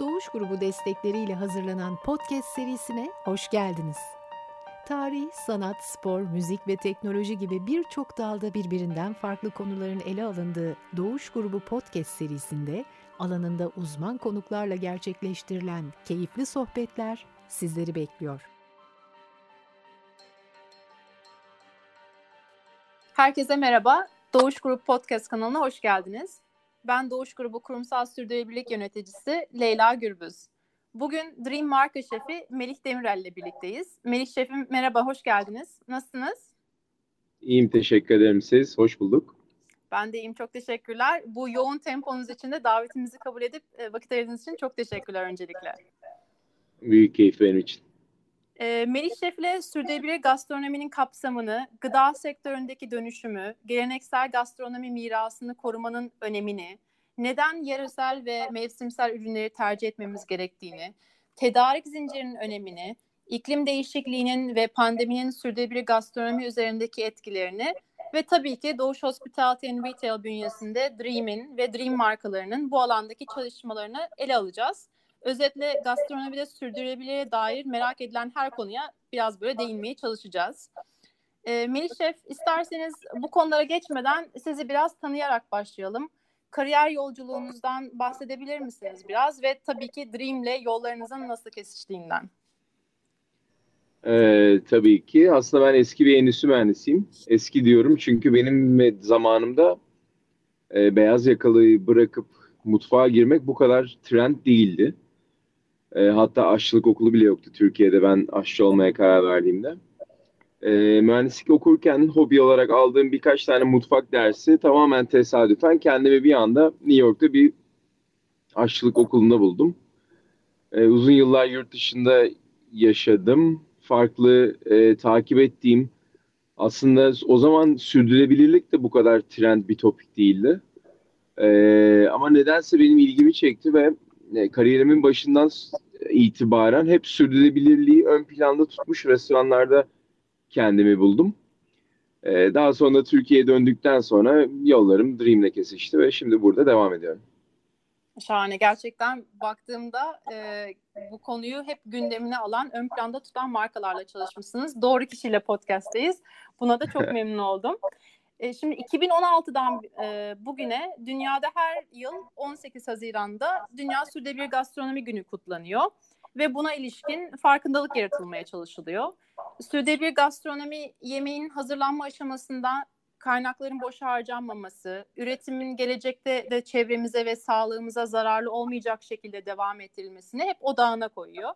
Doğuş Grubu destekleriyle hazırlanan podcast serisine hoş geldiniz. Tarih, sanat, spor, müzik ve teknoloji gibi birçok dalda birbirinden farklı konuların ele alındığı Doğuş Grubu podcast serisinde alanında uzman konuklarla gerçekleştirilen keyifli sohbetler sizleri bekliyor. Herkese merhaba. Doğuş Grubu Podcast kanalına hoş geldiniz. Ben Doğuş Grubu Kurumsal Sürdürülebilirlik Yöneticisi Leyla Gürbüz. Bugün Dream Marka Şefi Melih Demirel ile birlikteyiz. Melih Şefim merhaba, hoş geldiniz. Nasılsınız? İyiyim, teşekkür ederim siz. Hoş bulduk. Ben de iyiyim, çok teşekkürler. Bu yoğun temponuz için de davetimizi kabul edip e, vakit ayırdığınız için çok teşekkürler öncelikle. Büyük keyif benim için. E, Melih Şef'le sürdürülebilir gastronominin kapsamını, gıda sektöründeki dönüşümü, geleneksel gastronomi mirasını korumanın önemini, neden yerel ve mevsimsel ürünleri tercih etmemiz gerektiğini, tedarik zincirinin önemini, iklim değişikliğinin ve pandeminin sürdürülebilir gastronomi üzerindeki etkilerini ve tabii ki Doğuş Hospitality and Retail bünyesinde Dream'in ve Dream markalarının bu alandaki çalışmalarını ele alacağız. Özetle gastronomide sürdürülebilirliğe dair merak edilen her konuya biraz böyle değinmeye çalışacağız. E, Melih Şef isterseniz bu konulara geçmeden sizi biraz tanıyarak başlayalım. Kariyer yolculuğunuzdan bahsedebilir misiniz biraz ve tabii ki Dream'le yollarınızın nasıl kesiştiğinden? Ee, tabii ki. Aslında ben eski bir endüstri mühendisiyim. Eski diyorum çünkü benim zamanımda e, beyaz yakalıyı bırakıp mutfağa girmek bu kadar trend değildi. E, hatta aşçılık okulu bile yoktu Türkiye'de ben aşçı olmaya karar verdiğimde. E, mühendislik okurken hobi olarak aldığım birkaç tane mutfak dersi tamamen tesadüfen kendimi bir anda New York'ta bir aşçılık okulunda buldum. E, uzun yıllar yurt dışında yaşadım. Farklı e, takip ettiğim aslında o zaman sürdürülebilirlik de bu kadar trend bir topik değildi. E, ama nedense benim ilgimi çekti ve kariyerimin başından itibaren hep sürdürülebilirliği ön planda tutmuş restoranlarda kendimi buldum. E, daha sonra Türkiye'ye döndükten sonra yollarım Dream'le kesişti ve şimdi burada devam ediyorum. Şahane. Gerçekten baktığımda e, bu konuyu hep gündemine alan, ön planda tutan markalarla çalışmışsınız. Doğru kişiyle podcast'teyiz. Buna da çok memnun oldum. E, şimdi 2016'dan e, bugüne dünyada her yıl 18 Haziran'da Dünya Sürdürülebilir Gastronomi Günü kutlanıyor ve buna ilişkin farkındalık yaratılmaya çalışılıyor. Sürdürülebilir gastronomi yemeğin hazırlanma aşamasında kaynakların boş harcanmaması, üretimin gelecekte de çevremize ve sağlığımıza zararlı olmayacak şekilde devam ettirilmesini hep odağına koyuyor.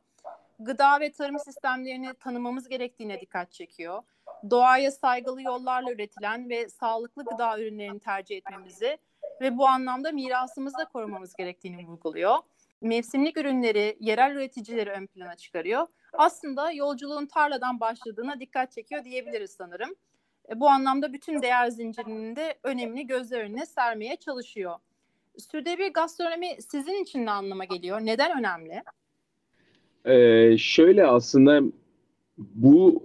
Gıda ve tarım sistemlerini tanımamız gerektiğine dikkat çekiyor doğaya saygılı yollarla üretilen ve sağlıklı gıda ürünlerini tercih etmemizi ve bu anlamda mirasımızı da korumamız gerektiğini vurguluyor. Mevsimlik ürünleri, yerel üreticileri ön plana çıkarıyor. Aslında yolculuğun tarladan başladığına dikkat çekiyor diyebiliriz sanırım. E, bu anlamda bütün değer zincirinin de önemini gözler önüne sermeye çalışıyor. Sürdürülebilir gastronomi sizin için ne anlama geliyor? Neden önemli? Ee, şöyle aslında bu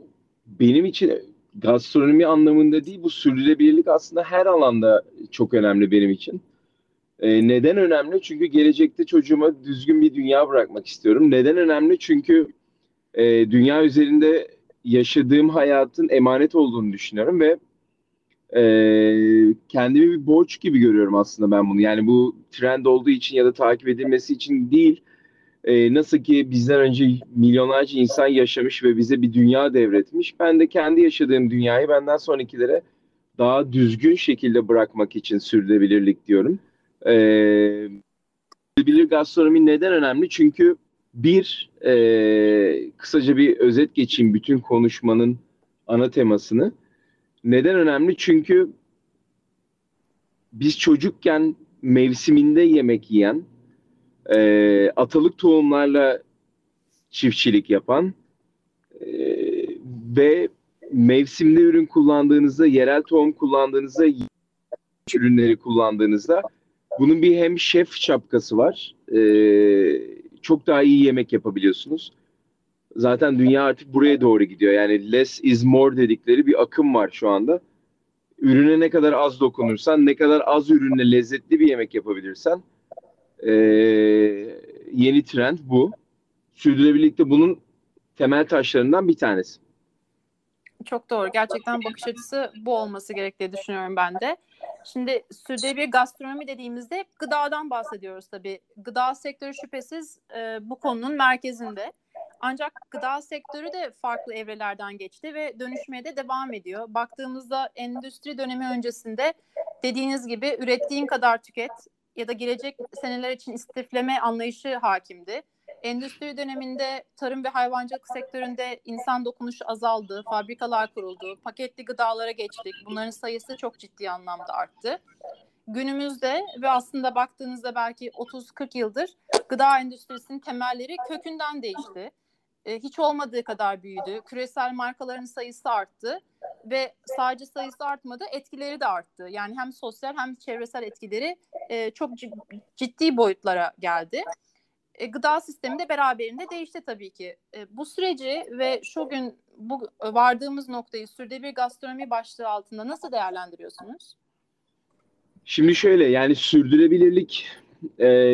benim için gastronomi anlamında değil bu sürdürülebilirlik aslında her alanda çok önemli benim için. Ee, neden önemli? Çünkü gelecekte çocuğuma düzgün bir dünya bırakmak istiyorum. Neden önemli? Çünkü e, dünya üzerinde yaşadığım hayatın emanet olduğunu düşünüyorum ve e, kendimi bir borç gibi görüyorum aslında ben bunu. Yani bu trend olduğu için ya da takip edilmesi için değil e, nasıl ki bizden önce milyonlarca insan yaşamış ve bize bir dünya devretmiş. Ben de kendi yaşadığım dünyayı benden sonrakilere daha düzgün şekilde bırakmak için sürdürülebilirlik diyorum. E, sürdürülebilir gastronomi neden önemli? Çünkü bir, e, kısaca bir özet geçeyim bütün konuşmanın ana temasını. Neden önemli? Çünkü biz çocukken mevsiminde yemek yiyen, e, atalık tohumlarla çiftçilik yapan e, ve mevsimli ürün kullandığınızda, yerel tohum kullandığınızda, ürünleri kullandığınızda bunun bir hem şef şapkası var. E, çok daha iyi yemek yapabiliyorsunuz. Zaten dünya artık buraya doğru gidiyor. Yani less is more dedikleri bir akım var şu anda. Ürüne ne kadar az dokunursan, ne kadar az ürünle lezzetli bir yemek yapabilirsen e, yeni trend bu. Sürdürülebilirlikte bunun temel taşlarından bir tanesi. Çok doğru. Gerçekten bakış açısı bu olması gerektiği düşünüyorum ben de. Şimdi sürdürülebilir gastronomi dediğimizde gıdadan bahsediyoruz tabii. Gıda sektörü şüphesiz e, bu konunun merkezinde. Ancak gıda sektörü de farklı evrelerden geçti ve dönüşmeye de devam ediyor. Baktığımızda endüstri dönemi öncesinde dediğiniz gibi ürettiğin kadar tüket ya da gelecek seneler için istifleme anlayışı hakimdi. Endüstri döneminde tarım ve hayvancılık sektöründe insan dokunuşu azaldı, fabrikalar kuruldu, paketli gıdalara geçtik. Bunların sayısı çok ciddi anlamda arttı. Günümüzde ve aslında baktığınızda belki 30-40 yıldır gıda endüstrisinin temelleri kökünden değişti. E, hiç olmadığı kadar büyüdü. Küresel markaların sayısı arttı ve sadece sayısı artmadı, etkileri de arttı. Yani hem sosyal hem çevresel etkileri e, çok ciddi boyutlara geldi e, gıda sistemi de beraberinde değişti tabii ki. Bu süreci ve şu gün bu vardığımız noktayı sürdürülebilir gastronomi başlığı altında nasıl değerlendiriyorsunuz? Şimdi şöyle yani sürdürülebilirlik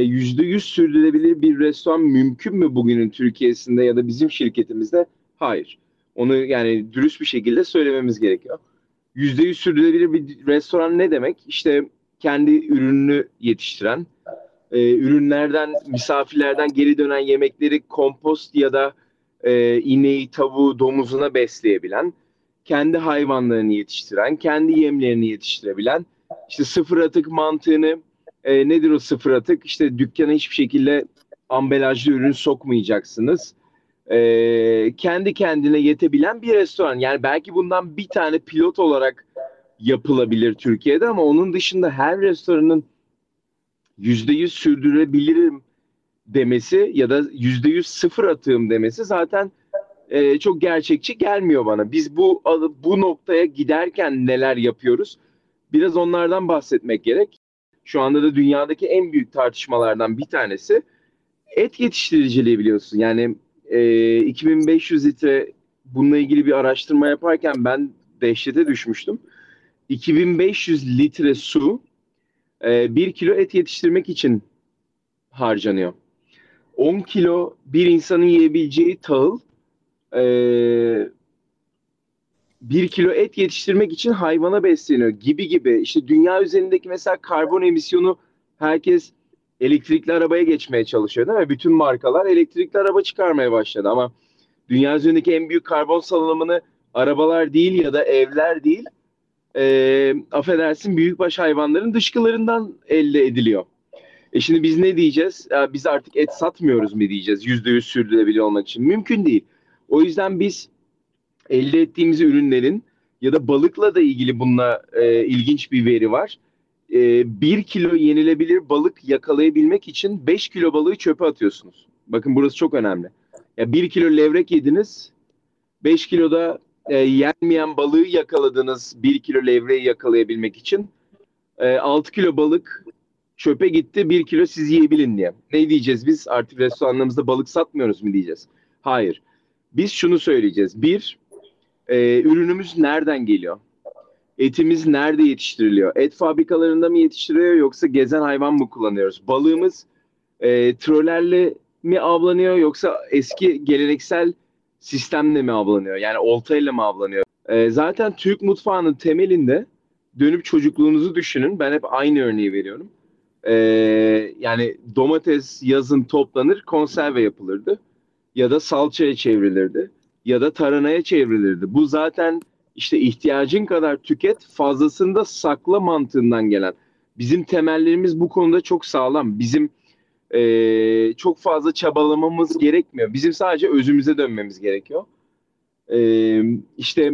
yüzde yüz sürdürülebilir bir restoran mümkün mü bugünün Türkiye'sinde ya da bizim şirketimizde? Hayır. Onu yani dürüst bir şekilde söylememiz gerekiyor. Yüzde yüz sürdürülebilir bir restoran ne demek? İşte kendi ürününü yetiştiren, e, ürünlerden, misafirlerden geri dönen yemekleri kompost ya da e, ineği, tavuğu, domuzuna besleyebilen, kendi hayvanlarını yetiştiren, kendi yemlerini yetiştirebilen, işte sıfır atık mantığını, e, nedir o sıfır atık? İşte dükkana hiçbir şekilde ambalajlı ürün sokmayacaksınız. E, kendi kendine yetebilen bir restoran. Yani belki bundan bir tane pilot olarak yapılabilir Türkiye'de ama onun dışında her restoranın yüzde yüz sürdürebilirim demesi ya da yüzde yüz sıfır atığım demesi zaten e, çok gerçekçi gelmiyor bana. Biz bu bu noktaya giderken neler yapıyoruz? Biraz onlardan bahsetmek gerek. Şu anda da dünyadaki en büyük tartışmalardan bir tanesi et yetiştiriciliği biliyorsun. Yani e, 2500 litre bununla ilgili bir araştırma yaparken ben dehşete düşmüştüm. 2500 litre su e, 1 kilo et yetiştirmek için harcanıyor. 10 kilo bir insanın yiyebileceği tahıl e, 1 kilo et yetiştirmek için hayvana besleniyor gibi gibi. İşte dünya üzerindeki mesela karbon emisyonu herkes elektrikli arabaya geçmeye çalışıyor değil mi? Bütün markalar elektrikli araba çıkarmaya başladı ama dünya üzerindeki en büyük karbon salınımını arabalar değil ya da evler değil e, affedersin büyükbaş hayvanların dışkılarından elde ediliyor. E şimdi biz ne diyeceğiz? Ya biz artık et satmıyoruz mu diyeceğiz yüzde yüz sürdürülebilir olmak için? Mümkün değil. O yüzden biz elde ettiğimiz ürünlerin ya da balıkla da ilgili bununla e, ilginç bir veri var. E, bir kilo yenilebilir balık yakalayabilmek için 5 kilo balığı çöpe atıyorsunuz. Bakın burası çok önemli. Ya bir kilo levrek yediniz, 5 kiloda e, yenmeyen balığı yakaladınız 1 kilo levreyi yakalayabilmek için. E, 6 kilo balık çöpe gitti 1 kilo siz yiyebilin diye. Ne diyeceğiz biz artık restoranlarımızda balık satmıyoruz mu diyeceğiz. Hayır. Biz şunu söyleyeceğiz. Bir, e, ürünümüz nereden geliyor? Etimiz nerede yetiştiriliyor? Et fabrikalarında mı yetiştiriliyor yoksa gezen hayvan mı kullanıyoruz? Balığımız e, trolerle mi avlanıyor yoksa eski geleneksel sistemle mi avlanıyor? Yani oltayla mı avlanıyor? E, zaten Türk mutfağının temelinde dönüp çocukluğunuzu düşünün. Ben hep aynı örneği veriyorum. E, yani domates yazın toplanır, konserve yapılırdı. Ya da salçaya çevrilirdi. Ya da taranaya çevrilirdi. Bu zaten işte ihtiyacın kadar tüket, fazlasını da sakla mantığından gelen. Bizim temellerimiz bu konuda çok sağlam. Bizim e, çok fazla çabalamamız gerekmiyor. Bizim sadece özümüze dönmemiz gerekiyor. E, işte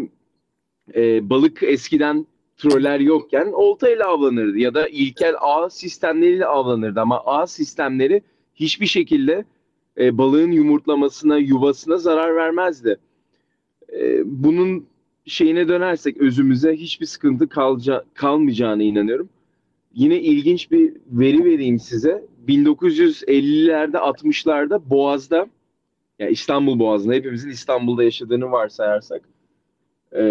e, balık eskiden troller yokken oltayla avlanırdı ya da ilkel ağ sistemleriyle avlanırdı ama ağ sistemleri hiçbir şekilde e, balığın yumurtlamasına, yuvasına zarar vermezdi. E, bunun şeyine dönersek özümüze hiçbir sıkıntı kalca, kalmayacağına inanıyorum. Yine ilginç bir veri vereyim size. 1950'lerde 60'larda Boğaz'da yani İstanbul Boğazı'nda hepimizin İstanbul'da yaşadığını varsayarsak e,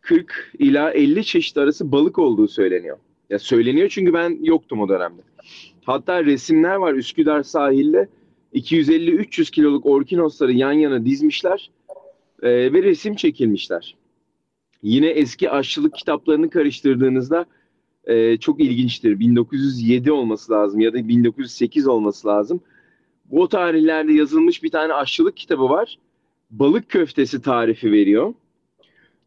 40 ila 50 çeşit arası balık olduğu söyleniyor. Ya söyleniyor çünkü ben yoktum o dönemde. Hatta resimler var Üsküdar sahilde 250-300 kiloluk orkinosları yan yana dizmişler e, ve resim çekilmişler. Yine eski aşçılık kitaplarını karıştırdığınızda e, çok ilginçtir. 1907 olması lazım ya da 1908 olması lazım. Bu tarihlerde yazılmış bir tane aşçılık kitabı var. Balık köftesi tarifi veriyor.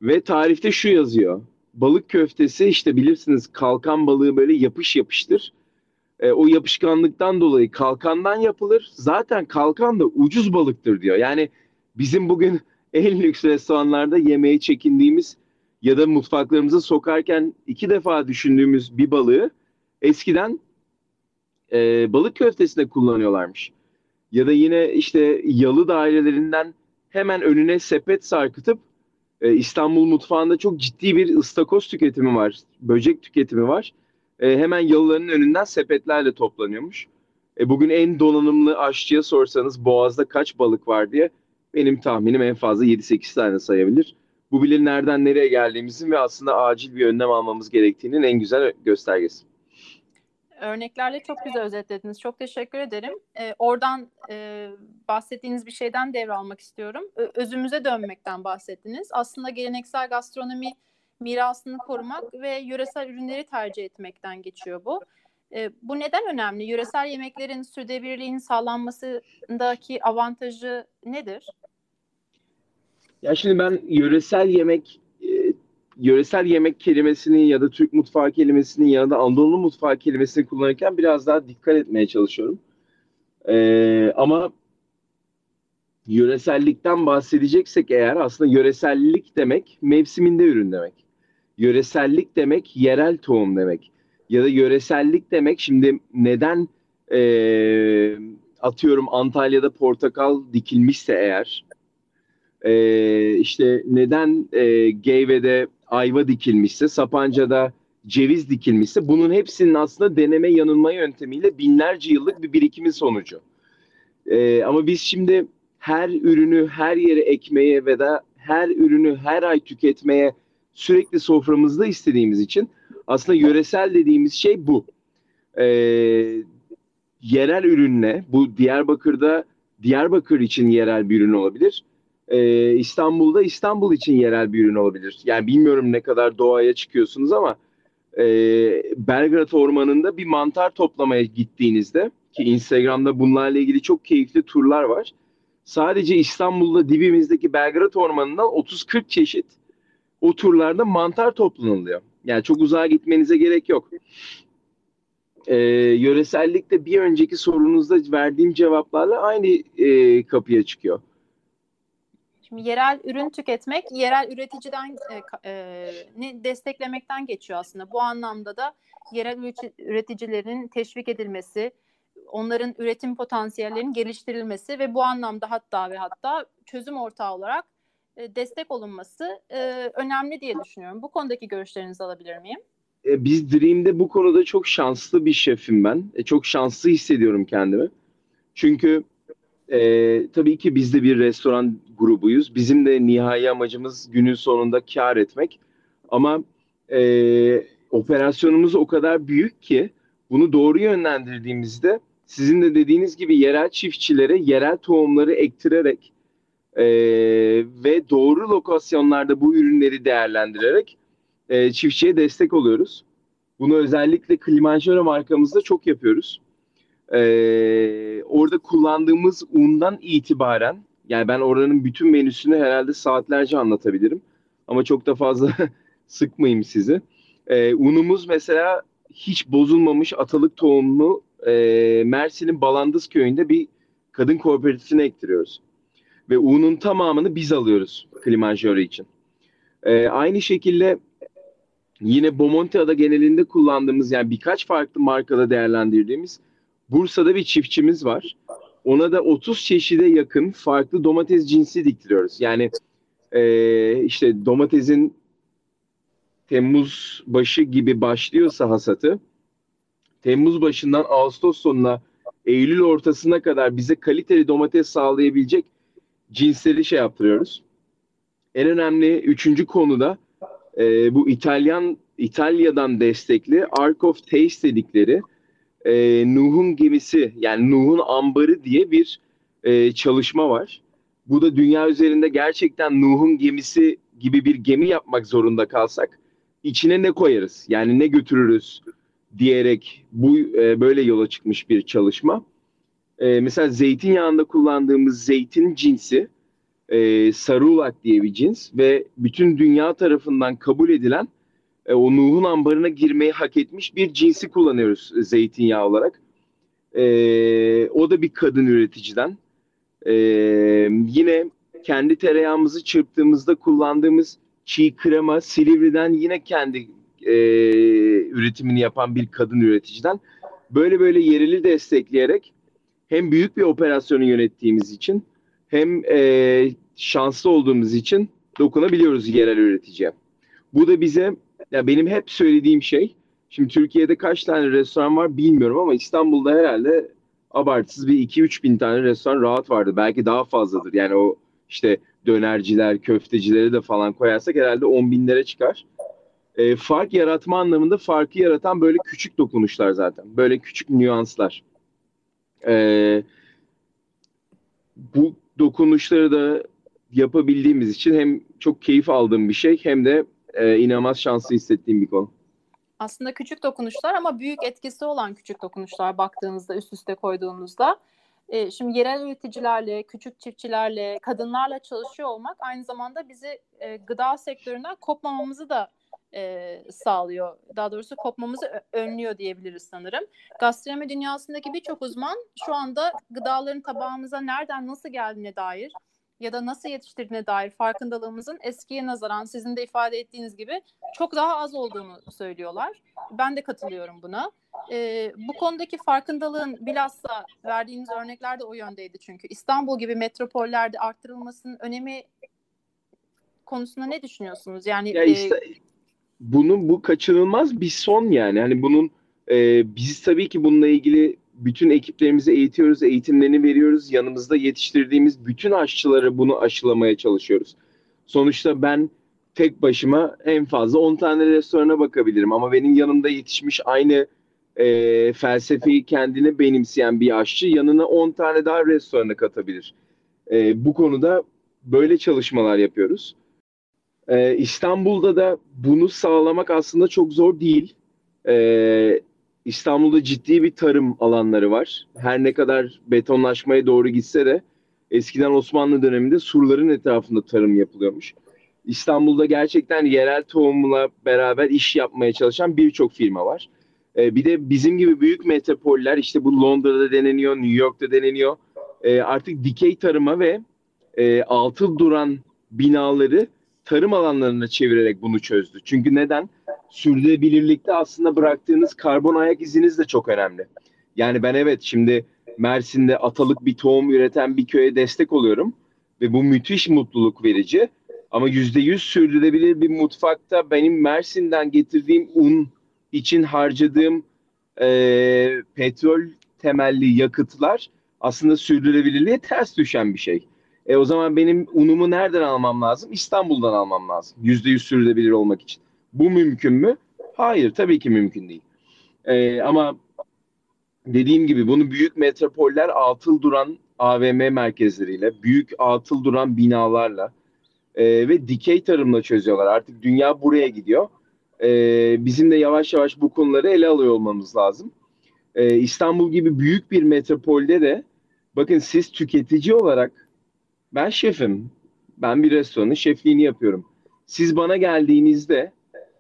Ve tarifte şu yazıyor. Balık köftesi işte bilirsiniz kalkan balığı böyle yapış yapıştır. E, o yapışkanlıktan dolayı kalkandan yapılır. Zaten kalkan da ucuz balıktır diyor. Yani bizim bugün en lüks restoranlarda yemeği çekindiğimiz ya da mutfaklarımıza sokarken iki defa düşündüğümüz bir balığı eskiden e, balık köftesinde kullanıyorlarmış. Ya da yine işte yalı dairelerinden hemen önüne sepet sarkıtıp e, İstanbul mutfağında çok ciddi bir ıstakoz tüketimi var, böcek tüketimi var. E, hemen yalıların önünden sepetlerle toplanıyormuş. E, bugün en donanımlı aşçıya sorsanız Boğaz'da kaç balık var diye benim tahminim en fazla 7-8 tane sayabilir. Bu bile nereden nereye geldiğimizin ve aslında acil bir önlem almamız gerektiğinin en güzel göstergesi. Örneklerle çok güzel özetlediniz. Çok teşekkür ederim. Ee, oradan e, bahsettiğiniz bir şeyden devralmak istiyorum. Özümüze dönmekten bahsettiniz. Aslında geleneksel gastronomi mirasını korumak ve yöresel ürünleri tercih etmekten geçiyor bu. E, bu neden önemli? Yöresel yemeklerin sürdürülebilirliğinin sağlanmasındaki avantajı nedir? Ya şimdi ben yöresel yemek e, yöresel yemek kelimesini ya da Türk mutfağı kelimesini ya da Anadolu mutfağı kelimesini kullanırken biraz daha dikkat etmeye çalışıyorum. E, ama yöresellikten bahsedeceksek eğer aslında yöresellik demek mevsiminde ürün demek. Yöresellik demek yerel tohum demek. Ya da yöresellik demek şimdi neden e, atıyorum Antalya'da portakal dikilmişse eğer e, işte neden e, Geyve'de ayva dikilmişse, Sapanca'da ceviz dikilmişse bunun hepsinin aslında deneme yanılma yöntemiyle binlerce yıllık bir birikimin sonucu. E, ama biz şimdi her ürünü her yere ekmeye ve da her ürünü her ay tüketmeye sürekli soframızda istediğimiz için aslında yöresel dediğimiz şey bu. E, yerel ürünle bu Diyarbakır'da Diyarbakır için yerel bir ürün olabilir e, İstanbul'da İstanbul için yerel bir ürün olabilir. Yani bilmiyorum ne kadar doğaya çıkıyorsunuz ama e, Belgrad Ormanı'nda bir mantar toplamaya gittiğinizde ki Instagram'da bunlarla ilgili çok keyifli turlar var. Sadece İstanbul'da dibimizdeki Belgrad Ormanı'ndan 30-40 çeşit o turlarda mantar toplanılıyor. Yani çok uzağa gitmenize gerek yok. Ee, yöresellikte bir önceki sorunuzda verdiğim cevaplarla aynı e, kapıya çıkıyor. Şimdi yerel ürün tüketmek, yerel üreticiden e, e, desteklemekten geçiyor aslında. Bu anlamda da yerel üreticilerin teşvik edilmesi, onların üretim potansiyellerinin geliştirilmesi ve bu anlamda hatta ve hatta çözüm ortağı olarak e, destek olunması e, önemli diye düşünüyorum. Bu konudaki görüşlerinizi alabilir miyim? E, biz Dream'de bu konuda çok şanslı bir şefim ben. E, çok şanslı hissediyorum kendimi. Çünkü e, tabii ki biz de bir restoran grubuyuz. Bizim de nihai amacımız günün sonunda kar etmek. Ama e, operasyonumuz o kadar büyük ki bunu doğru yönlendirdiğimizde sizin de dediğiniz gibi yerel çiftçilere yerel tohumları ektirerek e, ve doğru lokasyonlarda bu ürünleri değerlendirerek e, çiftçiye destek oluyoruz. Bunu özellikle Kilimanjaro markamızda çok yapıyoruz. Ee, orada kullandığımız undan itibaren yani ben oranın bütün menüsünü herhalde saatlerce anlatabilirim. Ama çok da fazla sıkmayayım sizi. Ee, unumuz mesela hiç bozulmamış atalık tohumlu e, Mersin'in Balandız köyünde bir kadın kooperatifine ektiriyoruz. Ve unun tamamını biz alıyoruz Kilimanjaro için. Ee, aynı şekilde yine Bomonti Ada genelinde kullandığımız yani birkaç farklı markada değerlendirdiğimiz Bursa'da bir çiftçimiz var. Ona da 30 çeşide yakın farklı domates cinsi diktiriyoruz. Yani e, işte domatesin Temmuz başı gibi başlıyorsa hasatı Temmuz başından Ağustos sonuna Eylül ortasına kadar bize kaliteli domates sağlayabilecek cinsleri şey yaptırıyoruz. En önemli üçüncü konuda e, bu İtalyan İtalya'dan destekli Ark of Taste dedikleri e, Nuh'un gemisi yani Nuh'un ambarı diye bir e, çalışma var. Bu da dünya üzerinde gerçekten Nuh'un gemisi gibi bir gemi yapmak zorunda kalsak içine ne koyarız? Yani ne götürürüz diyerek bu e, böyle yola çıkmış bir çalışma. E, mesela zeytinyağında kullandığımız zeytin cinsi e, sarulak diye bir cins ve bütün dünya tarafından kabul edilen e, o Nuh'un ambarına girmeyi hak etmiş bir cinsi kullanıyoruz zeytinyağı olarak. E, o da bir kadın üreticiden. E, yine kendi tereyağımızı çırptığımızda kullandığımız çiğ krema Silivri'den yine kendi e, üretimini yapan bir kadın üreticiden. Böyle böyle yereli destekleyerek hem büyük bir operasyonu yönettiğimiz için hem e, şanslı olduğumuz için dokunabiliyoruz yerel üreticiye. Bu da bize ya benim hep söylediğim şey şimdi Türkiye'de kaç tane restoran var bilmiyorum ama İstanbul'da herhalde abartısız bir 2-3 bin tane restoran rahat vardı. Belki daha fazladır. Yani o işte dönerciler, köftecileri de falan koyarsak herhalde 10 binlere çıkar. E, fark yaratma anlamında farkı yaratan böyle küçük dokunuşlar zaten. Böyle küçük nüanslar. E, bu dokunuşları da yapabildiğimiz için hem çok keyif aldığım bir şey hem de e, inanılmaz şanslı hissettiğim bir konu. Aslında küçük dokunuşlar ama büyük etkisi olan küçük dokunuşlar baktığınızda üst üste koyduğunuzda. E, şimdi yerel üreticilerle, küçük çiftçilerle, kadınlarla çalışıyor olmak aynı zamanda bizi e, gıda sektöründen kopmamamızı da e, sağlıyor. Daha doğrusu kopmamızı önlüyor diyebiliriz sanırım. Gastronomi dünyasındaki birçok uzman şu anda gıdaların tabağımıza nereden nasıl geldiğine dair ya da nasıl yetiştirdiğine dair farkındalığımızın eskiye nazaran sizin de ifade ettiğiniz gibi çok daha az olduğunu söylüyorlar. Ben de katılıyorum buna. Ee, bu konudaki farkındalığın bilhassa verdiğiniz örnekler de o yöndeydi çünkü. İstanbul gibi metropollerde arttırılmasının önemi konusunda ne düşünüyorsunuz? Yani ya işte, e, bunun bu kaçınılmaz bir son yani. Hani bunun e, biz tabii ki bununla ilgili bütün ekiplerimizi eğitiyoruz, eğitimlerini veriyoruz. Yanımızda yetiştirdiğimiz bütün aşçıları bunu aşılamaya çalışıyoruz. Sonuçta ben tek başıma en fazla 10 tane restorana bakabilirim ama benim yanımda yetişmiş aynı e, felsefeyi kendine benimseyen bir aşçı yanına 10 tane daha restorana katabilir. E, bu konuda böyle çalışmalar yapıyoruz. E, İstanbul'da da bunu sağlamak aslında çok zor değil. E, İstanbul'da ciddi bir tarım alanları var. Her ne kadar betonlaşmaya doğru gitse de eskiden Osmanlı döneminde surların etrafında tarım yapılıyormuş. İstanbul'da gerçekten yerel tohumla beraber iş yapmaya çalışan birçok firma var. Ee, bir de bizim gibi büyük metropoller işte bu Londra'da deneniyor, New York'ta deneniyor. Ee, artık dikey tarıma ve e, altı duran binaları tarım alanlarına çevirerek bunu çözdü. Çünkü neden? Sürdürülebilirlikte aslında bıraktığınız karbon ayak iziniz de çok önemli. Yani ben evet şimdi Mersin'de atalık bir tohum üreten bir köye destek oluyorum ve bu müthiş mutluluk verici. Ama yüzde yüz sürdürülebilir bir mutfakta benim Mersin'den getirdiğim un için harcadığım e, petrol temelli yakıtlar aslında sürdürülebilirliğe ters düşen bir şey. E o zaman benim unumu nereden almam lazım? İstanbul'dan almam lazım. Yüzde yüz sürdürülebilir olmak için. Bu mümkün mü? Hayır, tabii ki mümkün değil. E, ama dediğim gibi bunu büyük metropoller atıl duran AVM merkezleriyle, büyük atıl duran binalarla e, ve dikey tarımla çözüyorlar. Artık dünya buraya gidiyor. E, bizim de yavaş yavaş bu konuları ele alıyor olmamız lazım. E, İstanbul gibi büyük bir metropolde de bakın siz tüketici olarak ben şefim. Ben bir restoranın şefliğini yapıyorum. Siz bana geldiğinizde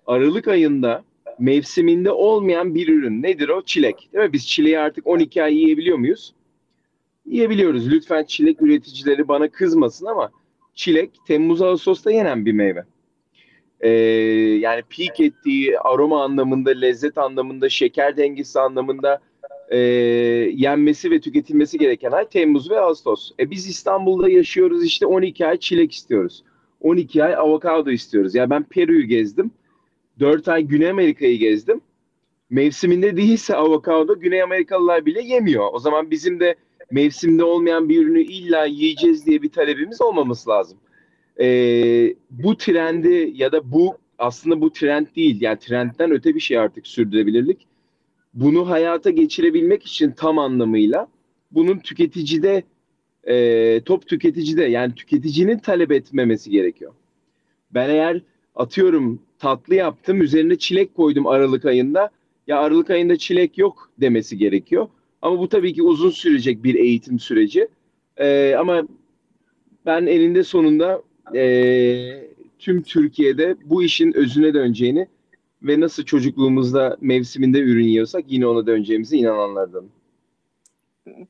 Aralık ayında mevsiminde olmayan bir ürün nedir o? Çilek. Değil mi? Biz çileği artık 12 ay yiyebiliyor muyuz? Yiyebiliyoruz. Lütfen çilek üreticileri bana kızmasın ama çilek Temmuz Ağustos'ta yenen bir meyve. Ee, yani peak ettiği aroma anlamında, lezzet anlamında, şeker dengesi anlamında e, yenmesi ve tüketilmesi gereken ay Temmuz ve Ağustos. E biz İstanbul'da yaşıyoruz işte 12 ay çilek istiyoruz. 12 ay avokado istiyoruz. Ya yani ben Peru'yu gezdim. 4 ay Güney Amerika'yı gezdim. Mevsiminde değilse avokado Güney Amerikalılar bile yemiyor. O zaman bizim de mevsimde olmayan bir ürünü illa yiyeceğiz diye bir talebimiz olmaması lazım. Ee, bu trendi ya da bu aslında bu trend değil. Yani trendten öte bir şey artık sürdürülebilirlik. Bunu hayata geçirebilmek için tam anlamıyla bunun tüketicide e, top tüketicide yani tüketicinin talep etmemesi gerekiyor. Ben eğer atıyorum tatlı yaptım üzerine çilek koydum Aralık ayında ya Aralık ayında çilek yok demesi gerekiyor. Ama bu tabii ki uzun sürecek bir eğitim süreci. E, ama ben elinde sonunda e, tüm Türkiye'de bu işin özüne döneceğini ve nasıl çocukluğumuzda mevsiminde ürün yiyorsak yine ona döneceğimize inananlardan.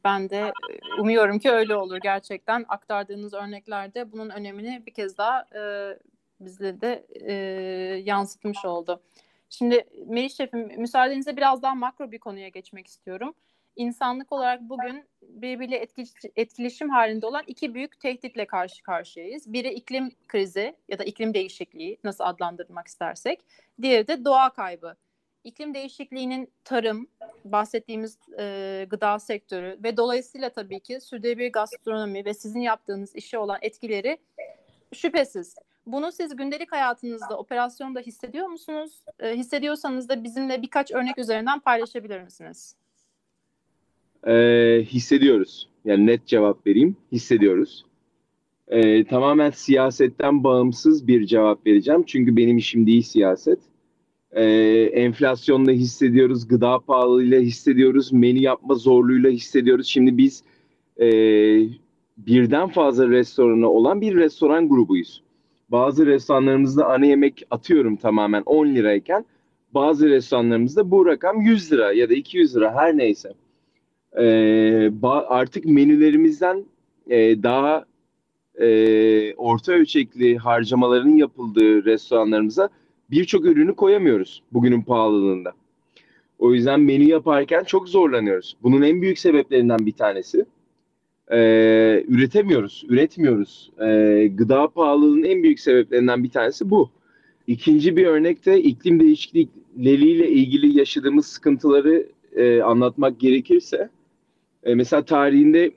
Ben de e, umuyorum ki öyle olur gerçekten. Aktardığınız örneklerde bunun önemini bir kez daha e, bizle de e, yansıtmış oldu. Şimdi Meriç Şef'im müsaadenizle biraz daha makro bir konuya geçmek istiyorum insanlık olarak bugün birbiriyle etkileşim halinde olan iki büyük tehditle karşı karşıyayız. Biri iklim krizi ya da iklim değişikliği nasıl adlandırmak istersek. Diğeri de doğa kaybı. İklim değişikliğinin tarım, bahsettiğimiz e, gıda sektörü ve dolayısıyla tabii ki sürdürülebilir gastronomi ve sizin yaptığınız işe olan etkileri şüphesiz. Bunu siz gündelik hayatınızda, operasyonda hissediyor musunuz? E, hissediyorsanız da bizimle birkaç örnek üzerinden paylaşabilir misiniz? E, hissediyoruz. Yani net cevap vereyim. Hissediyoruz. E, tamamen siyasetten bağımsız bir cevap vereceğim. Çünkü benim işim değil siyaset. E, enflasyonla hissediyoruz, gıda pahalılığıyla hissediyoruz, menü yapma zorluğuyla hissediyoruz. Şimdi biz e, birden fazla restoranı olan bir restoran grubuyuz. Bazı restoranlarımızda ana yemek atıyorum tamamen 10 lirayken bazı restoranlarımızda bu rakam 100 lira ya da 200 lira her neyse e, artık menülerimizden e, daha e, orta ölçekli harcamaların yapıldığı restoranlarımıza birçok ürünü koyamıyoruz bugünün pahalılığında. O yüzden menü yaparken çok zorlanıyoruz. Bunun en büyük sebeplerinden bir tanesi e, üretemiyoruz, üretmiyoruz. E, gıda pahalılığının en büyük sebeplerinden bir tanesi bu. İkinci bir örnek de iklim değişiklikleriyle ilgili yaşadığımız sıkıntıları e, anlatmak gerekirse e, mesela tarihinde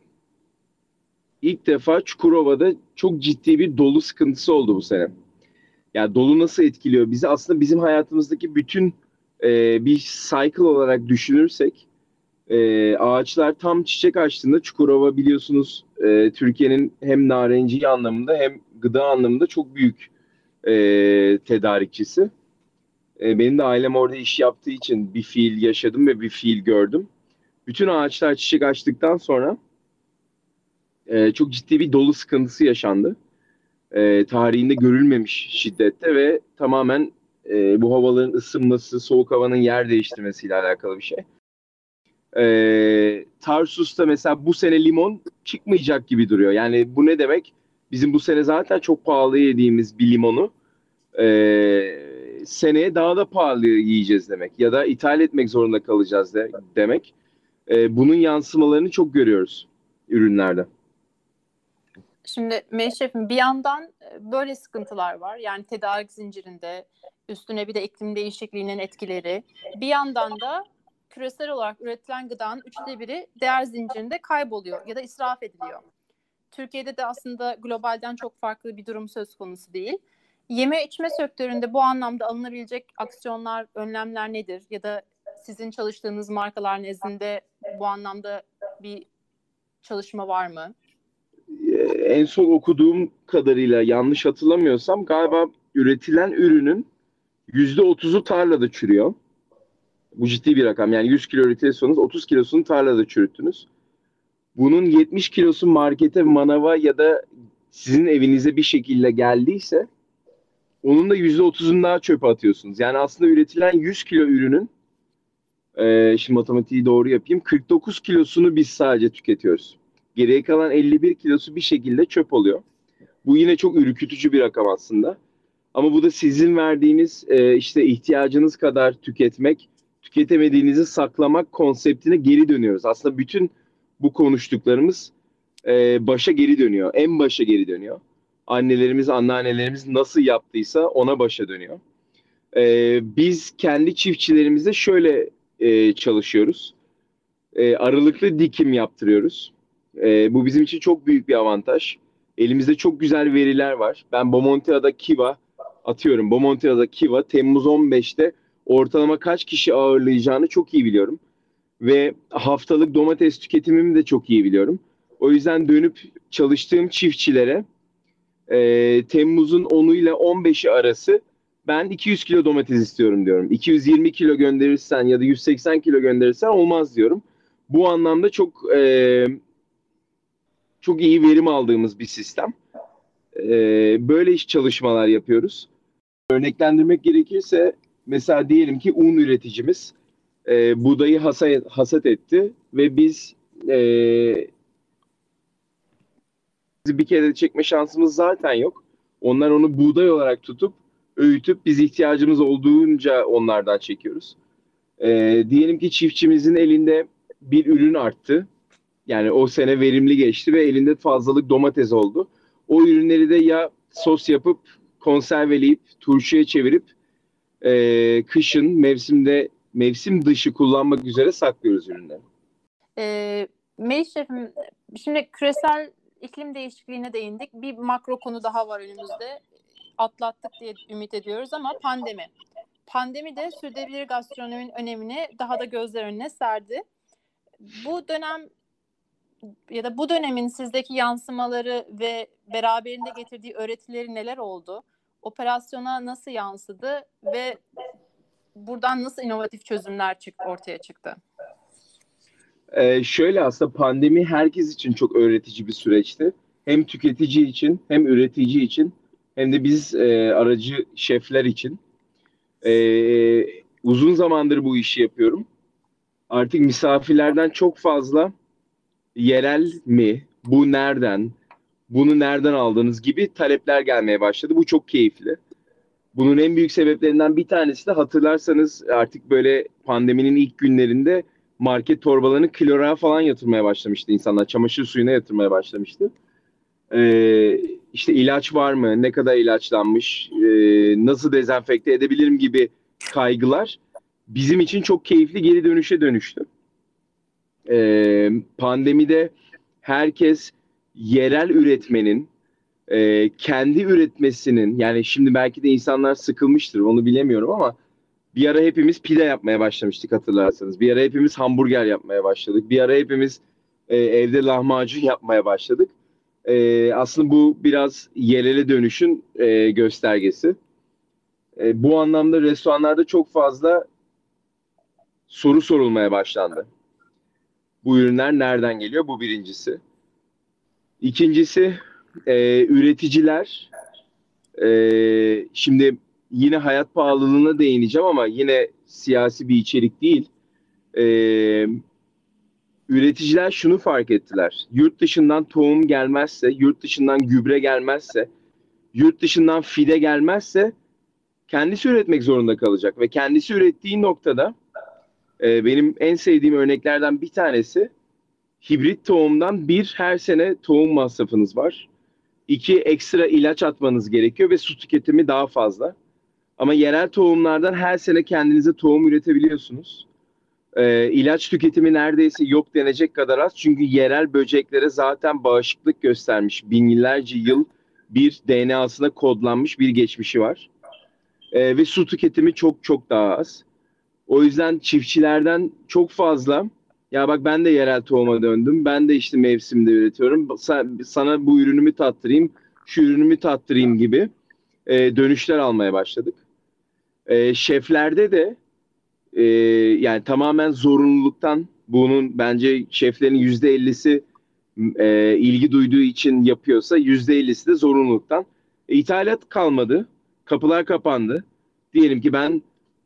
ilk defa Çukurova'da çok ciddi bir dolu sıkıntısı oldu bu sene. Yani dolu nasıl etkiliyor bizi? Aslında bizim hayatımızdaki bütün e, bir cycle olarak düşünürsek e, ağaçlar tam çiçek açtığında Çukurova biliyorsunuz e, Türkiye'nin hem narenciye anlamında hem gıda anlamında çok büyük e, tedarikçisi. E, benim de ailem orada iş yaptığı için bir fiil yaşadım ve bir fiil gördüm bütün ağaçlar çiçek açtıktan sonra e, çok ciddi bir dolu sıkıntısı yaşandı. E, tarihinde görülmemiş şiddette ve tamamen e, bu havaların ısınması, soğuk havanın yer değiştirmesiyle alakalı bir şey. E, Tarsus'ta mesela bu sene limon çıkmayacak gibi duruyor. Yani bu ne demek? Bizim bu sene zaten çok pahalı yediğimiz bir limonu e, seneye daha da pahalı yiyeceğiz demek. Ya da ithal etmek zorunda kalacağız de, demek e, bunun yansımalarını çok görüyoruz ürünlerde. Şimdi Meşref'im bir yandan e, böyle sıkıntılar var. Yani tedarik zincirinde üstüne bir de iklim değişikliğinin etkileri. Bir yandan da küresel olarak üretilen gıdanın üçte biri değer zincirinde kayboluyor ya da israf ediliyor. Türkiye'de de aslında globalden çok farklı bir durum söz konusu değil. Yeme içme sektöründe bu anlamda alınabilecek aksiyonlar, önlemler nedir? Ya da sizin çalıştığınız markalar nezdinde bu anlamda bir çalışma var mı? Ee, en son okuduğum kadarıyla yanlış hatırlamıyorsam galiba üretilen ürünün yüzde otuzu tarlada çürüyor. Bu ciddi bir rakam. Yani 100 kilo üretiyorsanız 30 kilosunu tarlada çürüttünüz. Bunun 70 kilosu markete, manava ya da sizin evinize bir şekilde geldiyse onun da %30'unu daha çöpe atıyorsunuz. Yani aslında üretilen 100 kilo ürünün e, şimdi matematiği doğru yapayım. 49 kilosunu biz sadece tüketiyoruz. Geriye kalan 51 kilosu bir şekilde çöp oluyor. Bu yine çok ürkütücü bir rakam aslında. Ama bu da sizin verdiğiniz e, işte ihtiyacınız kadar tüketmek, tüketemediğinizi saklamak konseptine geri dönüyoruz. Aslında bütün bu konuştuklarımız e, başa geri dönüyor. En başa geri dönüyor. Annelerimiz, anneannelerimiz nasıl yaptıysa ona başa dönüyor. E, biz kendi çiftçilerimize şöyle e, çalışıyoruz. E, aralıklı dikim yaptırıyoruz. E, bu bizim için çok büyük bir avantaj. Elimizde çok güzel veriler var. Ben Bomontia'da Kiva atıyorum Bomonti ya da Kiva Temmuz 15'te ortalama kaç kişi ağırlayacağını çok iyi biliyorum. Ve haftalık domates tüketimimi de çok iyi biliyorum. O yüzden dönüp çalıştığım çiftçilere e, Temmuz'un 10'u ile 15'i arası ben 200 kilo domates istiyorum diyorum. 220 kilo gönderirsen ya da 180 kilo gönderirsen olmaz diyorum. Bu anlamda çok e, çok iyi verim aldığımız bir sistem. E, böyle iş çalışmalar yapıyoruz. Örneklendirmek gerekirse mesela diyelim ki un üreticimiz e, buğdayı hasat, hasat etti ve biz e, bir kere de çekme şansımız zaten yok. Onlar onu buğday olarak tutup öğütüp biz ihtiyacımız olduğunca onlardan çekiyoruz. E, diyelim ki çiftçimizin elinde bir ürün arttı. Yani o sene verimli geçti ve elinde fazlalık domates oldu. O ürünleri de ya sos yapıp konserveleyip turşuya çevirip e, kışın mevsimde mevsim dışı kullanmak üzere saklıyoruz ürünleri. E, Melis Şef'im şimdi küresel iklim değişikliğine değindik. Bir makro konu daha var önümüzde. Atlattık diye ümit ediyoruz ama pandemi. Pandemi de sürdürülebilir gastronominin önemini daha da gözler önüne serdi. Bu dönem ya da bu dönemin sizdeki yansımaları ve beraberinde getirdiği öğretileri neler oldu? Operasyona nasıl yansıdı ve buradan nasıl inovatif çözümler çıktı, ortaya çıktı? Ee, şöyle aslında pandemi herkes için çok öğretici bir süreçti. Hem tüketici için hem üretici için hem de biz e, aracı şefler için. E, uzun zamandır bu işi yapıyorum. Artık misafirlerden çok fazla yerel mi, bu nereden, bunu nereden aldınız gibi talepler gelmeye başladı. Bu çok keyifli. Bunun en büyük sebeplerinden bir tanesi de hatırlarsanız artık böyle pandeminin ilk günlerinde market torbalarını klora falan yatırmaya başlamıştı insanlar. Çamaşır suyuna yatırmaya başlamıştı. Ee, işte ilaç var mı? Ne kadar ilaçlanmış? Ee, nasıl dezenfekte edebilirim gibi kaygılar bizim için çok keyifli geri dönüşe dönüştü. Ee, pandemide herkes yerel üretmenin, e, kendi üretmesinin yani şimdi belki de insanlar sıkılmıştır onu bilemiyorum ama bir ara hepimiz pide yapmaya başlamıştık hatırlarsanız. Bir ara hepimiz hamburger yapmaya başladık. Bir ara hepimiz e, evde lahmacun yapmaya başladık. E, aslında bu biraz yerele dönüşün e, göstergesi. E, bu anlamda restoranlarda çok fazla soru sorulmaya başlandı. Bu ürünler nereden geliyor? Bu birincisi. İkincisi e, üreticiler e, şimdi yine hayat pahalılığına değineceğim ama yine siyasi bir içerik değil. E, üreticiler şunu fark ettiler. Yurt dışından tohum gelmezse, yurt dışından gübre gelmezse, yurt dışından fide gelmezse kendisi üretmek zorunda kalacak. Ve kendisi ürettiği noktada e, benim en sevdiğim örneklerden bir tanesi hibrit tohumdan bir her sene tohum masrafınız var. İki ekstra ilaç atmanız gerekiyor ve su tüketimi daha fazla. Ama yerel tohumlardan her sene kendinize tohum üretebiliyorsunuz. Ee, ilaç tüketimi neredeyse yok denecek kadar az. Çünkü yerel böceklere zaten bağışıklık göstermiş. Binlerce yıl bir DNA'sına kodlanmış bir geçmişi var. Ee, ve su tüketimi çok çok daha az. O yüzden çiftçilerden çok fazla ya bak ben de yerel tohuma döndüm. Ben de işte mevsimde üretiyorum. Sana bu ürünümü tattırayım, şu ürünümü tattırayım gibi e, dönüşler almaya başladık. E, şeflerde de e, yani tamamen zorunluluktan bunun bence şeflerin yüzde ellisi e, ilgi duyduğu için yapıyorsa yüzde ellisi de zorunluluktan. E, ithalat kalmadı. Kapılar kapandı. Diyelim ki ben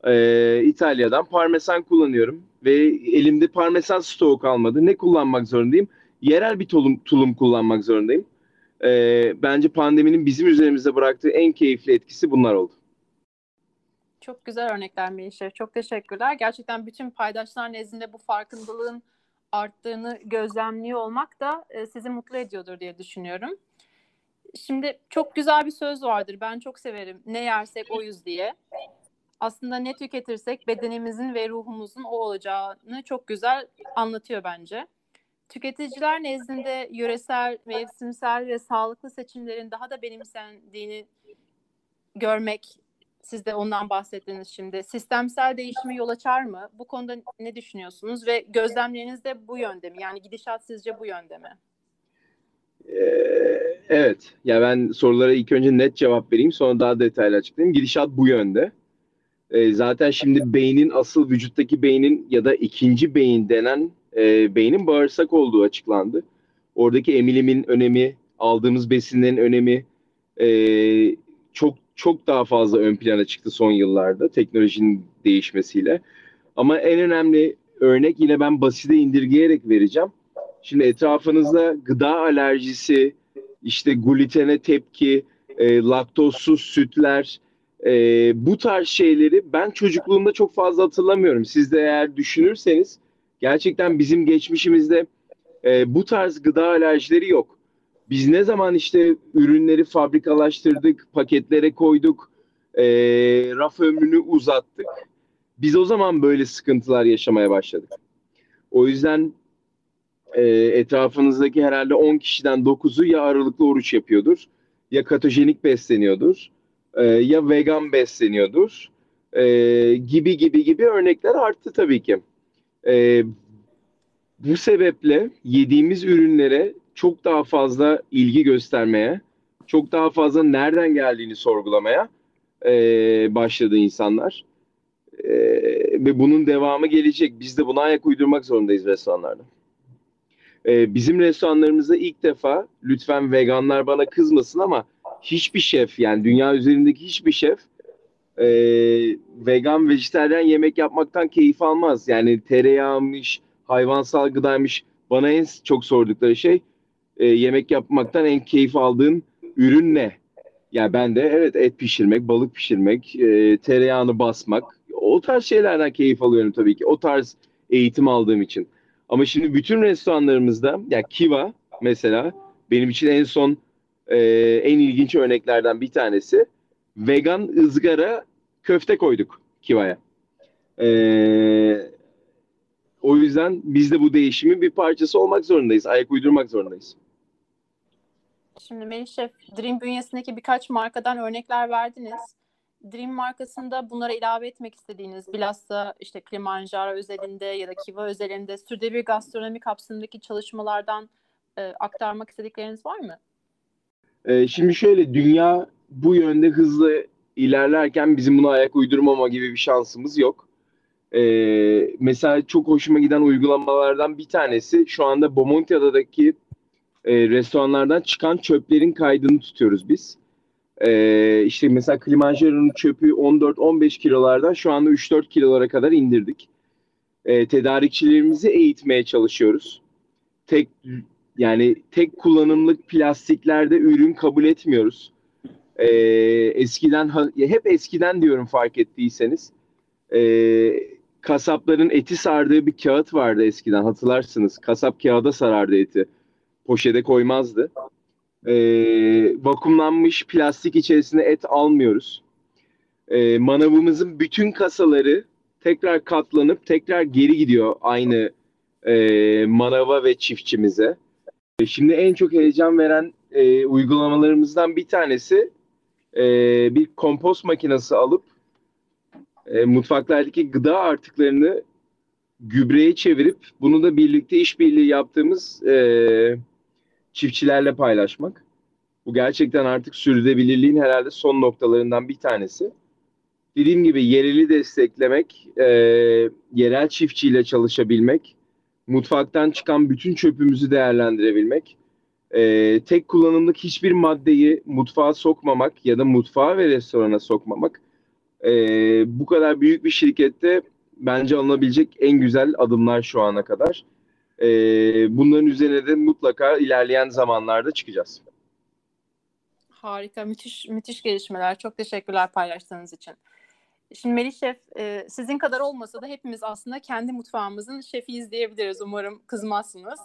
e, İtalya'dan parmesan kullanıyorum ve elimde parmesan stoğu kalmadı. Ne kullanmak zorundayım? Yerel bir tulum, tulum kullanmak zorundayım. E, bence pandeminin bizim üzerimizde bıraktığı en keyifli etkisi bunlar oldu. Çok güzel örnekler Melih Çok teşekkürler. Gerçekten bütün paydaşlar nezdinde bu farkındalığın arttığını gözlemliyor olmak da e, sizi mutlu ediyordur diye düşünüyorum. Şimdi çok güzel bir söz vardır. Ben çok severim. Ne yersek oyuz diye aslında ne tüketirsek bedenimizin ve ruhumuzun o olacağını çok güzel anlatıyor bence. Tüketiciler nezdinde yöresel, mevsimsel ve sağlıklı seçimlerin daha da benimsendiğini görmek siz de ondan bahsettiniz şimdi. Sistemsel değişimi yol açar mı? Bu konuda ne düşünüyorsunuz ve gözlemleriniz de bu yönde mi? Yani gidişat sizce bu yönde mi? Ee, evet. Ya ben sorulara ilk önce net cevap vereyim sonra daha detaylı açıklayayım. Gidişat bu yönde. Ee, zaten şimdi beynin asıl vücuttaki beynin ya da ikinci beyin denen e, beynin bağırsak olduğu açıklandı. Oradaki emilimin önemi, aldığımız besinlerin önemi e, çok çok daha fazla ön plana çıktı son yıllarda teknolojinin değişmesiyle. Ama en önemli örnek yine ben basite indirgeyerek vereceğim. Şimdi etrafınızda gıda alerjisi, işte glutene tepki, e, laktozsuz sütler, e, bu tarz şeyleri ben çocukluğumda çok fazla hatırlamıyorum. Siz de eğer düşünürseniz gerçekten bizim geçmişimizde e, bu tarz gıda alerjileri yok. Biz ne zaman işte ürünleri fabrikalaştırdık, paketlere koyduk, e, raf ömrünü uzattık. Biz o zaman böyle sıkıntılar yaşamaya başladık. O yüzden e, etrafınızdaki herhalde 10 kişiden 9'u ya aralıklı oruç yapıyordur, ya katojenik besleniyordur, e, ya vegan besleniyordur e, gibi gibi gibi örnekler arttı tabii ki. E, bu sebeple yediğimiz ürünlere çok daha fazla ilgi göstermeye, çok daha fazla nereden geldiğini sorgulamaya e, başladı insanlar. E, ve bunun devamı gelecek. Biz de buna ayak uydurmak zorundayız restoranlarda. E, bizim restoranlarımızda ilk defa lütfen veganlar bana kızmasın ama hiçbir şef yani dünya üzerindeki hiçbir şef e, vegan, vejeteryan yemek yapmaktan keyif almaz. Yani tereyağmış, hayvansal gıdaymış. Bana en çok sordukları şey e, yemek yapmaktan en keyif aldığın ürün ne? Yani ben de evet et pişirmek, balık pişirmek, e, tereyağını basmak o tarz şeylerden keyif alıyorum tabii ki. O tarz eğitim aldığım için. Ama şimdi bütün restoranlarımızda ya Kiva mesela benim için en son e, en ilginç örneklerden bir tanesi vegan ızgara köfte koyduk Kiva'ya. E, o yüzden biz de bu değişimin bir parçası olmak zorundayız. Ayak uydurmak zorundayız. Şimdi Melih Şef, Dream bünyesindeki birkaç markadan örnekler verdiniz. Dream markasında bunlara ilave etmek istediğiniz bilhassa işte Kilimanjaro özelinde ya da Kiva özelinde sürdürülebilir gastronomi kapsamındaki çalışmalardan e, aktarmak istedikleriniz var mı? E, şimdi şöyle dünya bu yönde hızlı ilerlerken bizim buna ayak uydurmama gibi bir şansımız yok. E, mesela çok hoşuma giden uygulamalardan bir tanesi şu anda Bomontiada'daki e, restoranlardan çıkan çöplerin kaydını tutuyoruz biz. E, işte mesela Kilimanjaro'nun çöpü 14-15 kilolardan şu anda 3-4 kilolara kadar indirdik. E, tedarikçilerimizi eğitmeye çalışıyoruz. Tek yani tek kullanımlık plastiklerde ürün kabul etmiyoruz. E, eskiden hep eskiden diyorum fark ettiyseniz. E, kasapların eti sardığı bir kağıt vardı eskiden hatırlarsınız. Kasap kağıda sarardı eti. Poşete koymazdı. Ee, vakumlanmış plastik içerisinde et almıyoruz. Ee, manavımızın bütün kasaları tekrar katlanıp tekrar geri gidiyor aynı e, manava ve çiftçimize. E, şimdi en çok heyecan veren e, uygulamalarımızdan bir tanesi e, bir kompost makinesi alıp e, mutfaklardaki gıda artıklarını gübreye çevirip bunu da birlikte işbirliği yaptığımız e, çiftçilerle paylaşmak. Bu gerçekten artık sürdürülebilirliğin herhalde son noktalarından bir tanesi. Dediğim gibi yereli desteklemek, e, yerel çiftçiyle çalışabilmek, mutfaktan çıkan bütün çöpümüzü değerlendirebilmek, e, tek kullanımlık hiçbir maddeyi mutfağa sokmamak ya da mutfağa ve restorana sokmamak e, bu kadar büyük bir şirkette bence alınabilecek en güzel adımlar şu ana kadar. E, bunların üzerine de mutlaka ilerleyen zamanlarda çıkacağız. Harika, müthiş müthiş gelişmeler. Çok teşekkürler paylaştığınız için. Şimdi Melih Şef, e, sizin kadar olmasa da hepimiz aslında kendi mutfağımızın şefiyiz diyebiliriz. Umarım kızmazsınız.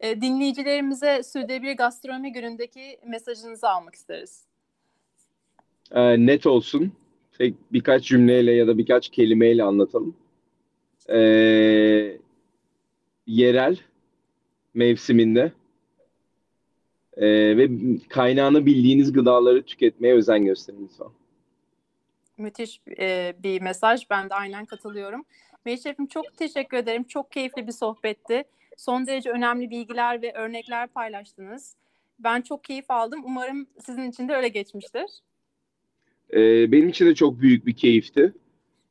E, dinleyicilerimize Sürdürülebilir Gastronomi Günü'ndeki mesajınızı almak isteriz. E, net olsun. Tek birkaç cümleyle ya da birkaç kelimeyle anlatalım. E, yerel, mevsiminde e, ve kaynağını bildiğiniz gıdaları tüketmeye özen gösterin lütfen. Müthiş e, bir mesaj. Ben de aynen katılıyorum. Meriç Şef'im çok teşekkür ederim. Çok keyifli bir sohbetti. Son derece önemli bilgiler ve örnekler paylaştınız. Ben çok keyif aldım. Umarım sizin için de öyle geçmiştir. Ee, benim için de çok büyük bir keyifti.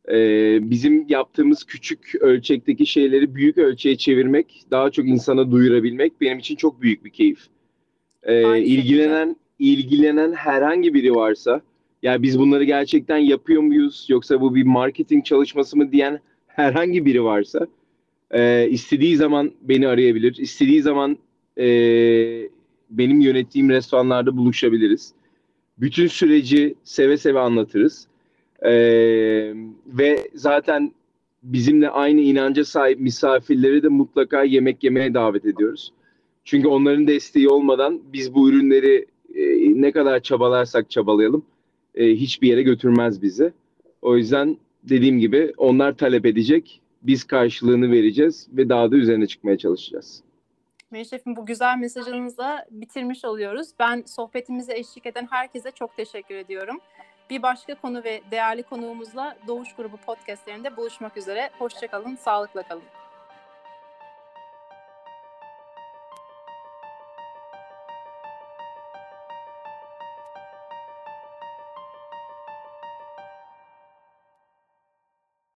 Ee, bizim yaptığımız küçük ölçekteki şeyleri büyük ölçeğe çevirmek, daha çok insana duyurabilmek benim için çok büyük bir keyif. Ee, ilgilenen ilgilenen herhangi biri varsa, ya biz bunları gerçekten yapıyor muyuz yoksa bu bir marketing çalışması mı diyen herhangi biri varsa, e, istediği zaman beni arayabilir, istediği zaman e, benim yönettiğim restoranlarda buluşabiliriz. Bütün süreci seve seve anlatırız. Ee, ve zaten bizimle aynı inanca sahip misafirleri de mutlaka yemek yemeye davet ediyoruz. Çünkü onların desteği olmadan biz bu ürünleri e, ne kadar çabalarsak çabalayalım e, hiçbir yere götürmez bizi. O yüzden dediğim gibi onlar talep edecek, biz karşılığını vereceğiz ve daha da üzerine çıkmaya çalışacağız. Meşref'im bu güzel mesajınızla bitirmiş oluyoruz. Ben sohbetimize eşlik eden herkese çok teşekkür ediyorum. Bir başka konu ve değerli konuğumuzla Doğuş Grubu podcastlerinde buluşmak üzere. Hoşçakalın, sağlıkla kalın.